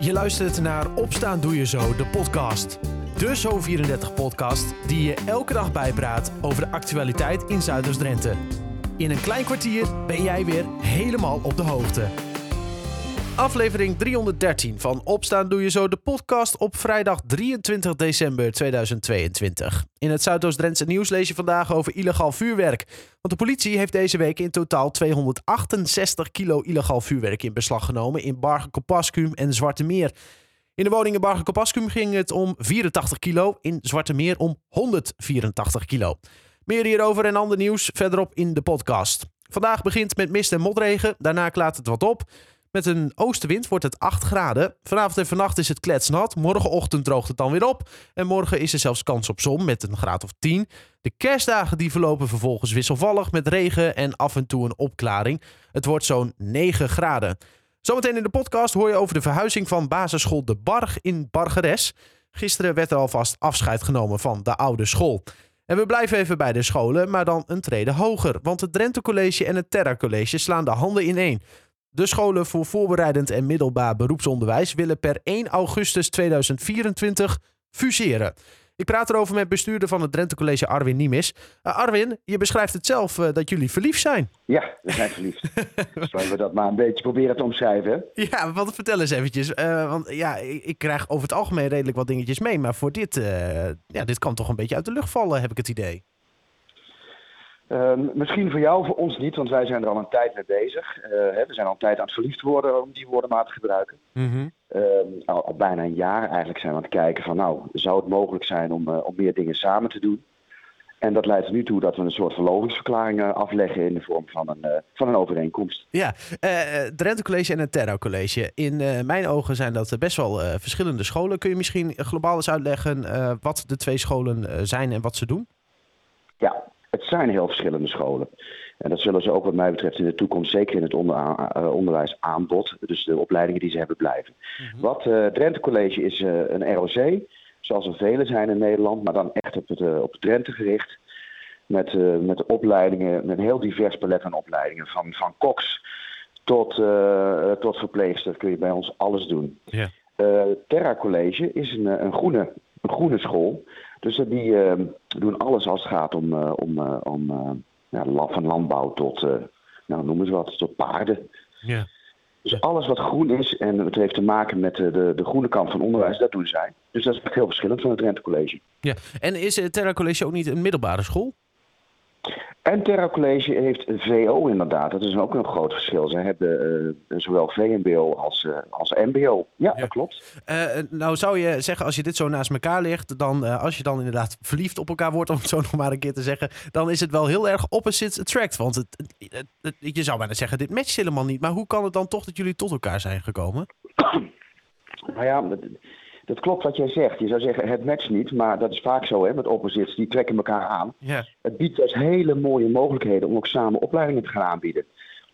Je luistert naar Opstaan Doe Je Zo, de podcast. De Zo34-podcast die je elke dag bijpraat over de actualiteit in Zuiders-Drenthe. In een klein kwartier ben jij weer helemaal op de hoogte. Aflevering 313 van Opstaan Doe Je Zo, de podcast op vrijdag 23 december 2022. In het Zuidoost-Drentse nieuws lees je vandaag over illegaal vuurwerk. Want de politie heeft deze week in totaal 268 kilo illegaal vuurwerk in beslag genomen in Bargen-Kopaskum en Zwarte Meer. In de woning in Bargen-Kopaskum ging het om 84 kilo, in Zwarte Meer om 184 kilo. Meer hierover en ander nieuws verderop in de podcast. Vandaag begint met mist en motregen, daarna klaart het wat op. Met een oostenwind wordt het 8 graden. Vanavond en vannacht is het kletsnat. Morgenochtend droogt het dan weer op. En morgen is er zelfs kans op zon met een graad of 10. De kerstdagen die verlopen vervolgens wisselvallig met regen en af en toe een opklaring. Het wordt zo'n 9 graden. Zometeen in de podcast hoor je over de verhuizing van basisschool De Barg in Bargeres. Gisteren werd er alvast afscheid genomen van de oude school. En we blijven even bij de scholen, maar dan een trede hoger. Want het Drenthe College en het Terra College slaan de handen in één. De scholen voor voorbereidend en middelbaar beroepsonderwijs willen per 1 augustus 2024 fuseren. Ik praat erover met bestuurder van het Drenthe College Arwin Niemis. Uh, Arwin, je beschrijft het zelf uh, dat jullie verliefd zijn. Ja, we zijn verliefd. Zullen we dat maar een beetje proberen te omschrijven? Ja, wat vertel eens eventjes. Uh, want ja, ik, ik, krijg over het algemeen redelijk wat dingetjes mee. Maar voor dit, ja, dit kan toch een beetje uit de lucht vallen, heb ik het idee. Uh, misschien voor jou, voor ons niet, want wij zijn er al een tijd mee bezig. Uh, hè, we zijn al een tijd aan het verliefd worden, om die woorden maar te gebruiken. Mm -hmm. uh, al, al, bijna een jaar eigenlijk zijn we aan het kijken van, nou, zou het mogelijk zijn om, eh, om meer dingen samen te doen? En dat leidt er nu toe dat we een soort verlovingsverklaring afleggen in de vorm van een, van een overeenkomst. Ja, Drenthe College en het Terra College. In mijn ogen zijn dat best wel verschillende scholen. Kun je misschien globaal eens uitleggen wat de twee scholen zijn en wat ze doen? Ja, het zijn heel verschillende scholen. En dat zullen ze ook wat mij betreft in de toekomst, zeker in het uh, onderwijsaanbod, dus de opleidingen die ze hebben blijven. Mm -hmm. Wat uh, Drenthe College is uh, een ROC, zoals er vele zijn in Nederland, maar dan echt op, het, op Drenthe gericht. Met, met opleidingen, met een heel divers palet aan opleidingen. Van, van koks tot, tot verpleegster kun je bij ons alles doen. Yeah. Terra College is een, een, groene, een groene school. Dus die uh, doen alles als het gaat om, uh, om, uh, om ja, van landbouw tot, nou, noem eens wat, tot paarden. Ja. Dus alles wat groen is en het heeft te maken met de, de, de groene kant van onderwijs, dat doen zij. Dus dat is echt heel verschillend van het Drenthe College. Ja, en is het Terra College ook niet een middelbare school? En Terra College heeft VO inderdaad. Dat is ook een groot verschil. Ze hebben uh, zowel VMBO als, uh, als MBO. Ja, ja. dat klopt. Uh, nou zou je zeggen, als je dit zo naast elkaar ligt, dan als je dan inderdaad verliefd op elkaar wordt, om het zo nog maar een keer te zeggen, dan is het wel heel erg opposite attract. Want het, het, het, je zou bijna zeggen, dit matcht helemaal niet. Maar hoe kan het dan toch dat jullie tot elkaar zijn gekomen? Nou ja, dat klopt wat jij zegt. Je zou zeggen, het matcht niet, maar dat is vaak zo hè, met opposites, die trekken elkaar aan. Het biedt dus hele mooie mogelijkheden om ook samen opleidingen te gaan aanbieden.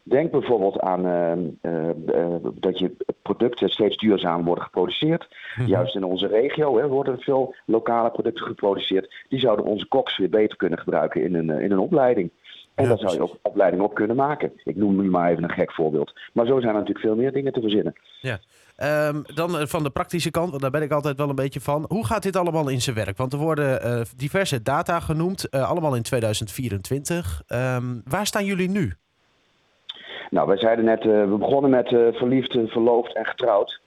Denk bijvoorbeeld aan uh, uh, uh, dat je producten steeds duurzamer worden geproduceerd. Mm-hmm. Juist in onze regio hè, worden veel lokale producten geproduceerd. Die zouden onze koks weer beter kunnen gebruiken in een, in een opleiding. En ja, daar zou je ook opleiding op kunnen maken. Ik noem nu maar even een gek voorbeeld. Maar zo zijn er natuurlijk veel meer dingen te verzinnen. Ja. Um, dan van de praktische kant, want daar ben ik altijd wel een beetje van. Hoe gaat dit allemaal in zijn werk? Want er worden uh, diverse data genoemd, uh, allemaal in 2024. Um, waar staan jullie nu? Nou, wij zeiden net, uh, we begonnen met verliefd, verloofd en getrouwd.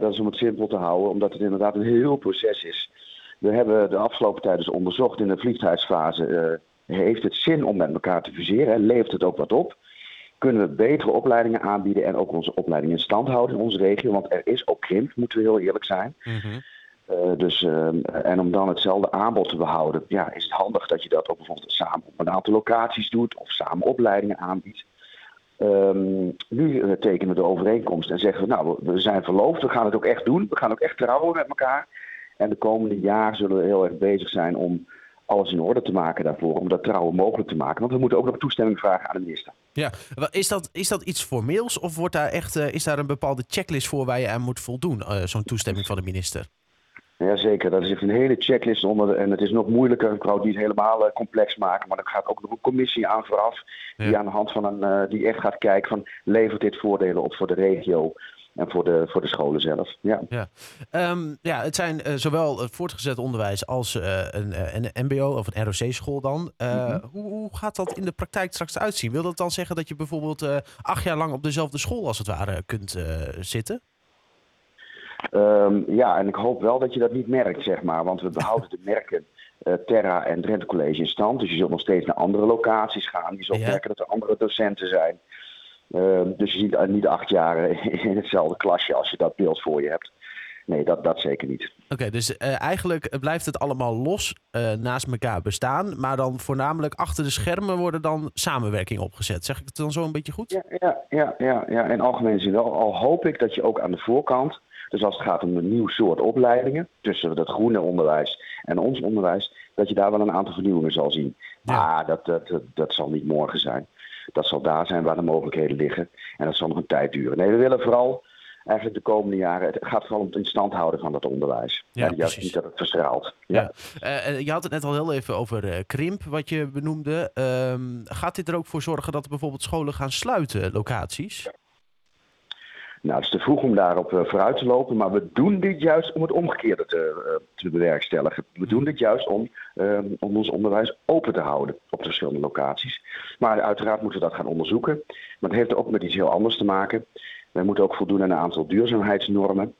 dat is om het simpel te houden, omdat het inderdaad een heel proces is. We hebben de afgelopen tijd dus onderzocht in de verliefdheidsfase heeft het zin om met elkaar te fuseren? En levert het ook wat op? Kunnen we betere opleidingen aanbieden en ook onze opleidingen in stand houden in onze regio? Want er is ook krimp, moeten we heel eerlijk zijn. Mm-hmm. Uh, dus, uh, en om dan hetzelfde aanbod te behouden, ja, is het handig dat je dat ook bijvoorbeeld samen op een aantal locaties doet of samen opleidingen aanbiedt. Um, nu uh, tekenen we de overeenkomst en zeggen we, nou, we zijn verloofd, we gaan het ook echt doen, we gaan ook echt trouwen met elkaar. En de komende jaar zullen we heel erg bezig zijn om alles in orde te maken daarvoor, om dat trouwen mogelijk te maken. Want we moeten ook nog toestemming vragen aan de minister. Ja, is dat, is dat iets formeels of wordt daar echt, uh, is daar een bepaalde checklist voor waar je aan moet voldoen, uh, zo'n toestemming van de minister? Jazeker, dat is echt een hele checklist onder de, en het is nog moeilijker. Ik wou het niet helemaal uh, complex maken, maar er gaat ook nog een commissie aan vooraf. Ja. Die aan de hand van een, die echt gaat kijken van levert dit voordelen op voor de regio. En voor de, voor de scholen zelf. Ja, ja. Ehm, ja het zijn zowel het voortgezet onderwijs als een, een MBO of een ROC-school dan. Mhm. hoe, hoe, gaat dat in de praktijk straks uitzien? Wil dat dan zeggen dat je bijvoorbeeld acht jaar lang op dezelfde school als het ware kunt zitten? Um, ja, en ik hoop wel dat je dat niet merkt, zeg maar. Want we behouden de merken uh, Terra en Drenthe College in stand. Dus je zult nog steeds naar andere locaties gaan. Je zult merken dat er andere docenten zijn. Uh, dus je ziet niet acht jaar in hetzelfde klasje als je dat beeld voor je hebt. Nee, dat, dat zeker niet. Oké, dus uh, eigenlijk blijft het allemaal los uh, naast elkaar bestaan. Maar dan voornamelijk achter de schermen worden dan samenwerking opgezet. Zeg ik het dan zo een beetje goed? Ja, ja, ja, ja, ja. in algemene zin wel. Al hoop ik dat je ook aan de voorkant dus als het gaat om een nieuw soort opleidingen, tussen het groene onderwijs en ons onderwijs, dat je daar wel een aantal vernieuwingen zal zien. Maar dat, dat, dat, zal niet morgen zijn. Dat zal daar zijn waar de mogelijkheden liggen. En dat zal nog een tijd duren. Nee, we willen vooral eigenlijk de komende jaren. Het gaat vooral om het in stand houden van dat onderwijs. Ja, ja juist niet dat het verstraalt. Ja. Uh, je had het net al heel even over uh, krimp, wat je benoemde. Uh, gaat dit er ook voor zorgen dat bijvoorbeeld scholen gaan sluiten, locaties? Nou, het is te vroeg om daarop vooruit te lopen, maar we doen dit juist om het omgekeerde te, te bewerkstelligen. We doen dit juist om, uh, om ons onderwijs open te houden op de verschillende locaties. Maar uiteraard moeten we dat gaan onderzoeken. Maar het heeft ook met iets heel anders te maken. Wij moeten ook voldoen aan een aantal duurzaamheidsnormen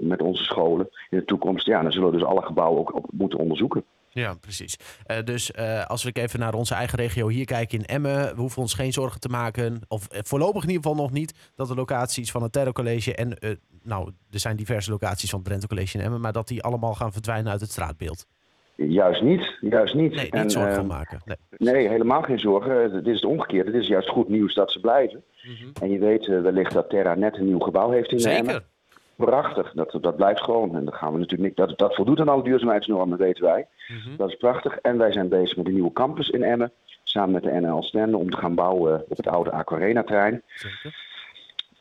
met onze scholen. In de toekomst, ja, dan zullen we dus alle gebouwen ook, ook moeten onderzoeken. Ja, precies. Uh, dus uh, als we even naar onze eigen regio hier kijken in Emmen, we hoeven ons geen zorgen te maken, of voorlopig in ieder geval nog niet, dat de locaties van het Terror College en, nou, er zijn diverse locaties van het Drenthe College in Emmen, maar dat die allemaal gaan verdwijnen uit het straatbeeld. Juist niet, juist niet. Nee, niet zorgen van maken. Nee. nee. helemaal geen zorgen. Dit is het omgekeerde. Dit is juist goed nieuws dat ze blijven. Mm -hmm. En je weet wellicht dat Terra net een nieuw gebouw heeft in Zeker. Emmen. Prachtig, dat, dat blijft gewoon. En dan gaan we natuurlijk niet, dat, dat voldoet aan alle duurzaamheidsnormen, weten wij. Mhm. Dat is prachtig. En wij zijn bezig met een nieuwe campus in Emmen, samen met de NL Stende, om te gaan bouwen op het oude Aquarena-terrein.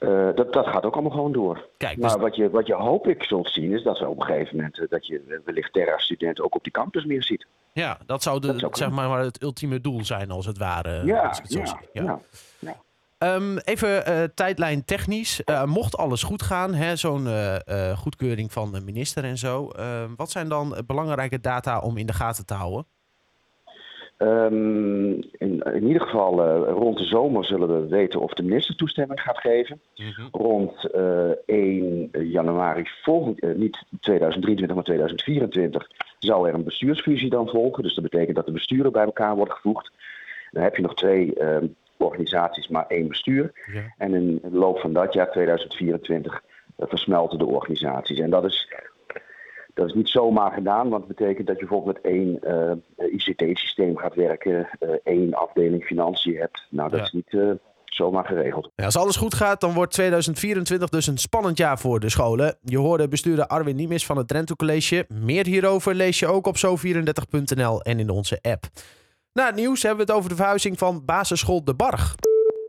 Uh, dat, dat gaat ook allemaal gewoon door. Kijk, dus... Maar wat je, wat je hoop ik zult zien, is dat we op een gegeven moment uh, dat je wellicht Terra-studenten ook op die campus meer ziet. Ja, dat zou, de, zeg maar, het ultieme doel zijn, als het ware. Ja, als ik het ja, ja. ja. Um, even uh, tijdlijn technisch. Mocht alles goed gaan, zo'n goedkeuring van de minister en zo. Ehm, wat zijn dan belangrijke data om in de gaten te houden? Um, in, in, ieder geval rond de zomer zullen we weten of de minister toestemming gaat geven. Mm -hmm. Rond 1 januari volgend, niet 2023, maar 2024 zou er een bestuursfusie dan volgen. Dus dat betekent dat de besturen bij elkaar worden gevoegd. Dan heb je nog twee organisaties maar één bestuur. Ja. En in de loop van dat jaar, 2024, uh, versmelten de organisaties. En dat is, dat is niet zomaar gedaan, want het betekent dat je bijvoorbeeld met één uh, ICT-systeem gaat werken, uh, één afdeling financiën hebt. Nou, dat ja. is niet zomaar geregeld. Ja, als alles goed gaat, dan wordt 2024 dus een spannend jaar voor de scholen. Je hoorde bestuurder Arwin Niemis van het Drenthe College. Meer hierover lees je ook op zo34.nl en in onze app. Na het nieuws hebben we het over de verhuizing van basisschool De Barg.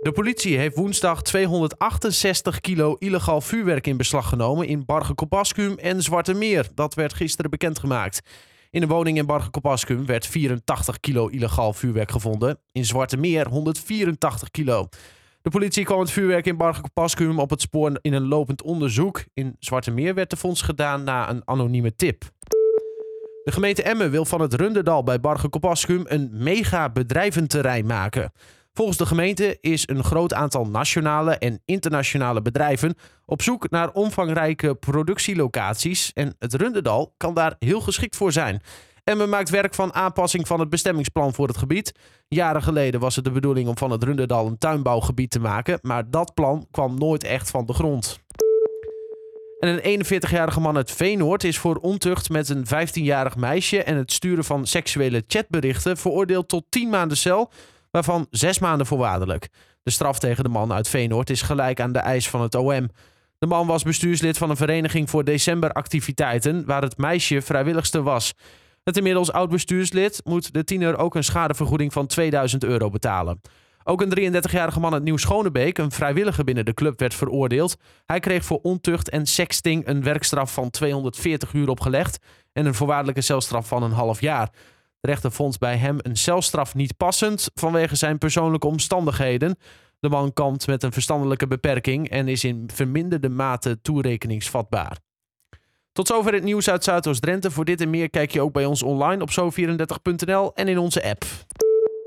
De politie heeft woensdag 268 kilo illegaal vuurwerk in beslag genomen in Bargen-Kopaskum en Zwarte Meer. Dat werd gisteren bekendgemaakt. In een woning in Bargen-Kopaskum werd 84 kilo illegaal vuurwerk gevonden. In Zwarte Meer 184 kilo. De politie kwam het vuurwerk in Bargen-Kopaskum op het spoor in een lopend onderzoek. In Zwarte Meer werd de fonds gedaan na een anonieme tip. De gemeente Emmen wil van het Runderdal bij Bargen-Kopaskum een mega bedrijventerrein maken. Volgens de gemeente is een groot aantal nationale en internationale bedrijven op zoek naar omvangrijke productielocaties en het Runderdal kan daar heel geschikt voor zijn. Emmen maakt werk van aanpassing van het bestemmingsplan voor het gebied. Jaren geleden was het de bedoeling om van het Runderdal een tuinbouwgebied te maken, maar dat plan kwam nooit echt van de grond. En een 41-jarige man uit Veenoord is voor ontucht met een 15-jarig meisje en het sturen van seksuele chatberichten veroordeeld tot 10 maanden cel, waarvan 6 maanden voorwaardelijk. De straf tegen de man uit Veenoord is gelijk aan de eis van het OM. De man was bestuurslid van een vereniging voor decemberactiviteiten, waar het meisje vrijwilligste was. Het inmiddels oud bestuurslid moet de tiener ook een schadevergoeding van 2000 euro betalen. Ook een 33-jarige man uit Nieuw-Schonebeek, een vrijwilliger binnen de club, werd veroordeeld. Hij kreeg voor ontucht en sexting een werkstraf van 240 uur opgelegd en een voorwaardelijke celstraf van een half jaar. De rechter vond bij hem een celstraf niet passend vanwege zijn persoonlijke omstandigheden. De man kampt met een verstandelijke beperking en is in verminderde mate toerekeningsvatbaar. Tot zover het nieuws uit Zuidoost-Drenthe. Voor dit en meer kijk je ook bij ons online op zo34.nl en in onze app.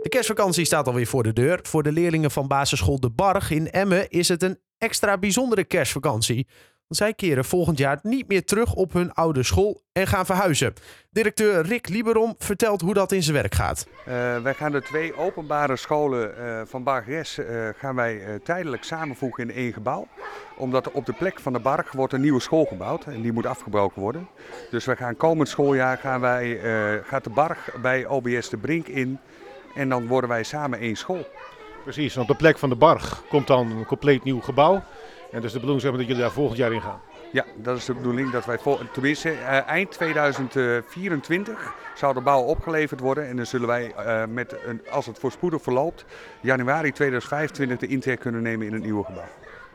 De kerstvakantie staat alweer voor de deur. Voor de leerlingen van basisschool De Barg in Emmen is het een extra bijzondere kerstvakantie. Zij keren volgend jaar niet meer terug op hun oude school en gaan verhuizen. Directeur Rick Lieberom vertelt hoe dat in zijn werk gaat. Uh, wij gaan de twee openbare scholen uh, van Bargeres uh, gaan wij tijdelijk samenvoegen in één gebouw. Omdat op de plek van de Barg wordt een nieuwe school gebouwd en die moet afgebroken worden. Dus we gaan komend schooljaar gaan wij, gaat de Barg bij OBS de Brink in en dan worden wij samen één school. Precies, op de plek van de Barg komt dan een compleet nieuw gebouw. En dus de bedoeling zeg maar, dat jullie daar volgend jaar in gaan? Ja, dat is de bedoeling. Dat wij tenminste uh, eind 2024 zou de bouw opgeleverd worden. En dan zullen wij, uh, met een, als het voorspoedig verloopt, januari 2025 de intrek kunnen nemen in het nieuwe gebouw.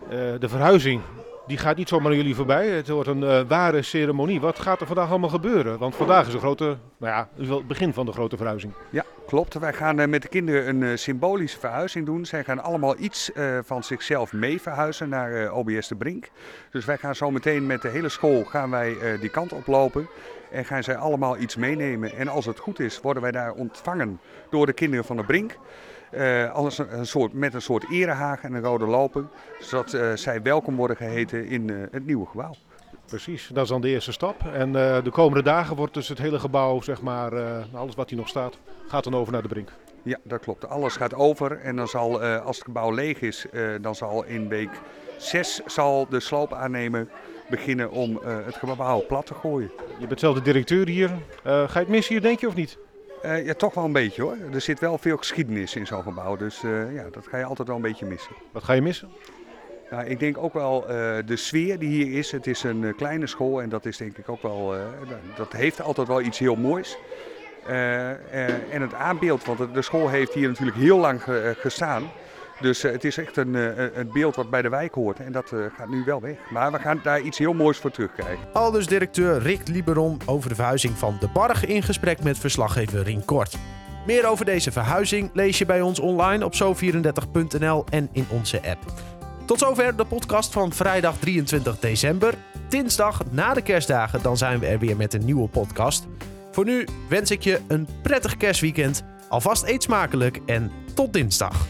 Uh, de verhuizing, die gaat niet zomaar jullie voorbij. Het wordt een ware ceremonie. Wat gaat er vandaag allemaal gebeuren? Want vandaag is een grote, nou ja, het begin van de grote verhuizing. Ja, klopt. Wij gaan uh, met de kinderen een uh, symbolische verhuizing doen. Zij gaan allemaal iets van zichzelf mee verhuizen naar OBS de Brink. Dus wij gaan zo meteen met de hele school gaan wij die kant oplopen. En gaan zij allemaal iets meenemen. En als het goed is, worden wij daar ontvangen door de kinderen van de Brink. Uh, een, soort, met een soort erehaag en een rode lopen. Zodat zij welkom worden geheten in het nieuwe gebouw. Precies, dat is dan de eerste stap. En de komende dagen wordt dus het hele gebouw, zeg maar, alles wat hier nog staat, gaat dan over naar de brink. Ja, dat klopt. Alles gaat over. En dan zal, als het gebouw leeg is, dan zal in week 6 zal de sloopaannemer beginnen om het gebouw plat te gooien. Je bent zelf de directeur hier. ga je het missen hier, denk je, of niet? Uh, ja, toch wel een beetje hoor. Er zit wel veel geschiedenis in zo'n gebouw, dus uh, ja, dat ga je altijd wel een beetje missen. Wat ga je missen? Ik denk ook wel uh, de sfeer die hier is. Het is een kleine school en dat is denk ik ook wel, dat heeft altijd wel iets heel moois. en het aanbeeld, want de school heeft hier natuurlijk heel lang gestaan. Dus het is echt een, een beeld wat bij de wijk hoort. En dat gaat nu wel weg. Maar we gaan daar iets heel moois voor terugkrijgen. Al dus directeur Rick Liberon over de verhuizing van De Barg in gesprek met verslaggever Rien Kort. Meer over deze verhuizing lees je bij ons online op zo34.nl en in onze app. Tot zover de podcast van vrijdag 23 december. Dinsdag na de kerstdagen dan zijn we er weer met een nieuwe podcast. Voor nu wens ik je een prettig kerstweekend. Alvast eet smakelijk en tot dinsdag.